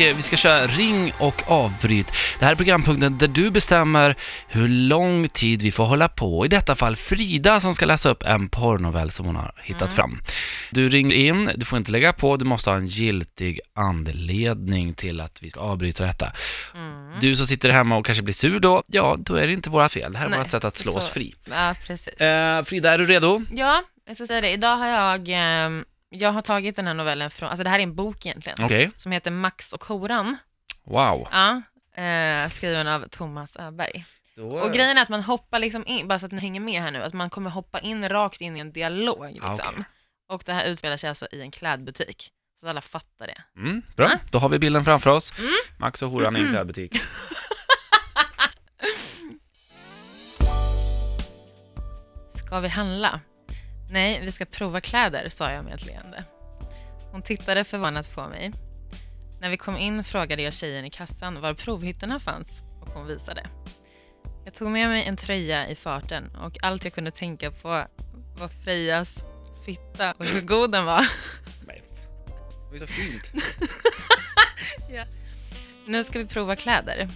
Eh, Vi ska köra ring och avbryt. Det här är programpunkten där du bestämmer hur lång tid vi får hålla på. I detta fall Frida som ska läsa upp en porrnovell som hon har hittat fram. Du ringer in, du får inte lägga på, du måste ha en giltig anledning till att vi ska avbryta detta. Mm. Du som sitter hemma och kanske blir sur då, ja, då är det inte vårt fel. Det här är Nej, vårt sätt att slå oss får- fri. Ja, precis. Eh, Frida, är du redo? Ja, jag ska säga det. Idag har jag, ehm, jag har tagit den här novellen från, alltså det här är en bok egentligen, Okej. som heter Max och horan. Wow. Ja, eh, skriven av Thomas Öberg. Då... Och grejen är att man hoppar liksom in, bara så att ni hänger med här nu, att man kommer hoppa in rakt in i en dialog liksom. Ah, okej. Och det här utspelar sig alltså i en klädbutik. Så att alla fattar det. Mm, bra, Ja. då har vi bilden framför oss. Mm. Max och horan i en klädbutik. Ska vi handla? Nej, vi ska prova kläder, sa jag med ett leende. Hon tittade förvånat på mig. När vi kom in frågade jag tjejen i kassan var provhytterna fanns och hon visade. Jag tog med mig en tröja i farten och allt jag kunde tänka på var Frejas fitta och hur god den var. Nej, det är så fint. Nu ska vi prova kläder.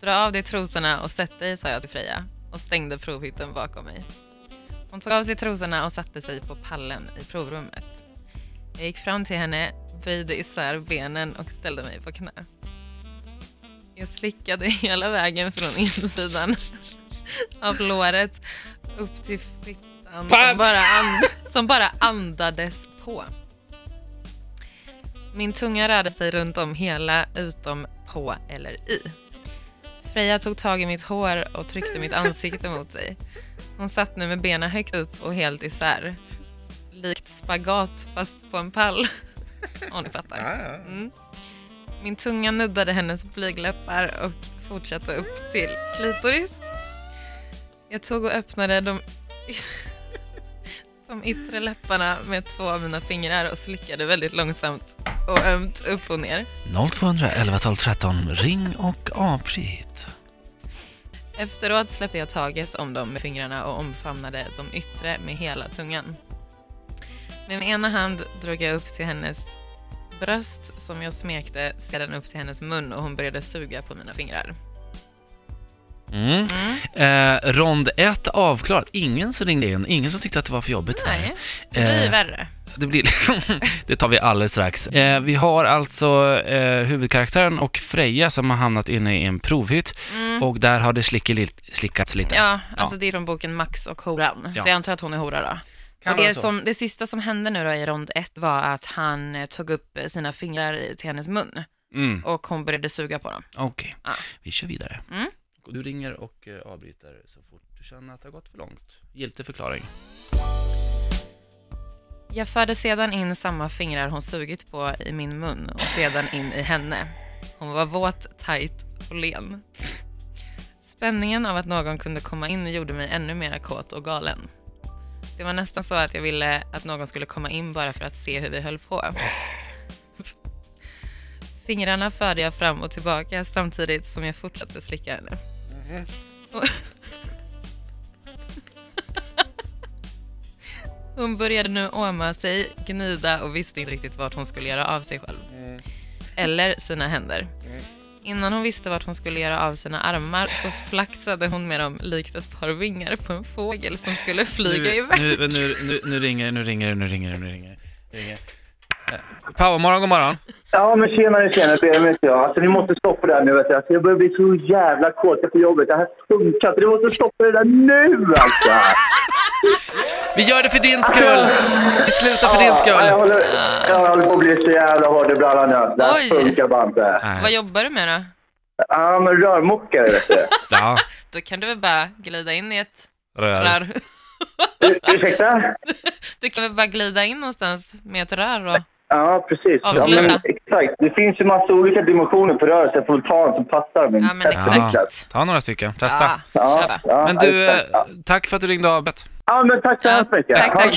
Dra av dig trosorna och sätt dig, sa jag till Freja och stängde provhytten bakom mig. Hon tog av sig trosorna och satte sig på pallen i provrummet. Jag gick fram till henne, böjde isär benen och ställde mig på knä. Jag slickade hela vägen från insidan av låret upp till fittan som bara, and- som bara andades på. Min tunga rörde sig runt om hela utom på eller i. Freja tog tag i mitt hår och tryckte mitt ansikte mot sig. Hon satt nu med benen högt upp och helt isär. Likt spagat fast på en pall. Om ni fattar. Mm. Min tunga nuddade hennes blygläppar och fortsatte upp till klitoris. Jag tog och öppnade de, de yttre läpparna med två av mina fingrar och slickade väldigt långsamt och ömt upp och ner. 0211 12 13, ring och avbryt. Efteråt släppte jag taget om dem med fingrarna och omfamnade de yttre med hela tungan. Med min ena hand drog jag upp till hennes bröst som jag smekte sedan upp till hennes mun och hon började suga på mina fingrar. Mm. Mm. Eh, rond 1 avklarat. Ingen som ringde in, ingen som tyckte att det var för jobbigt. Nej, det blir Eh, värre. Det, blir, det tar vi alldeles strax. Eh, vi har alltså eh, huvudkaraktären och Freja som har hamnat inne i en provhytt Mm. och där har det slickeli- slickats lite. Ja, alltså det är från boken Max och horan. Ja. Så jag antar att hon är hora då. Kan och det, som, det sista som hände nu då i rond ett var att han eh, tog upp sina fingrar till hennes mun Mm. och hon började suga på dem. Okej, Ja. vi kör vidare. Mm. Du ringer och eh, avbryter så fort du känner att det har gått för långt. Giltig förklaring. Jag förde sedan in samma fingrar hon sugit på i min mun och sedan in i henne. Hon var våt, tajt och len. Spänningen av att någon kunde komma in gjorde mig ännu mer kåt och galen. Det var nästan så att jag ville att någon skulle komma in bara för att se hur vi höll på. Fingrarna förde jag fram och tillbaka samtidigt som jag fortsatte slicka henne. Hon började nu åma sig, gnida och visste inte riktigt vart hon skulle göra av sig själv. Eller sina händer. Innan hon visste vart hon skulle göra av sina armar så flaxade hon med dem likt ett par vingar på en fågel som skulle flyga nu, iväg. nu, nu, nu, nu ringer det, nu ringer det, nu ringer det, nu ringer det. Det. Eh, Powermorgon, god morgon. Ja, men tjenare, tjenare. Det vet jag. Alltså, ni måste stoppa det här nu. Vet jag. Alltså, jag börjar bli så jävla kåt på jobbet. Det här funkar inte. Ni måste stoppa det där nu, alltså! Vi gör det för din skull! Vi slutar för din Ja, jag, skull! håller, jag håller på att bli så jävla hård i brallan nu. Det här Oj. funkar bara inte. Vad jobbar du med då? Ja, men rörmokare, vet du. Ja, Då kan du väl bara glida in i ett rör. rör. Ur- Ursäkta? Du kan väl bara glida in någonstans med ett rör och... Ja, precis. Ja, men, exakt. Det finns ju massa olika dimensioner på rörelse. Jag får ta en som passar min Ja, men exakt. Ta några stycken, testa. Ja, Ja, Men du, tack för att du ringde avbett. Ja, men tack så Ja, hemskt mycket. tack.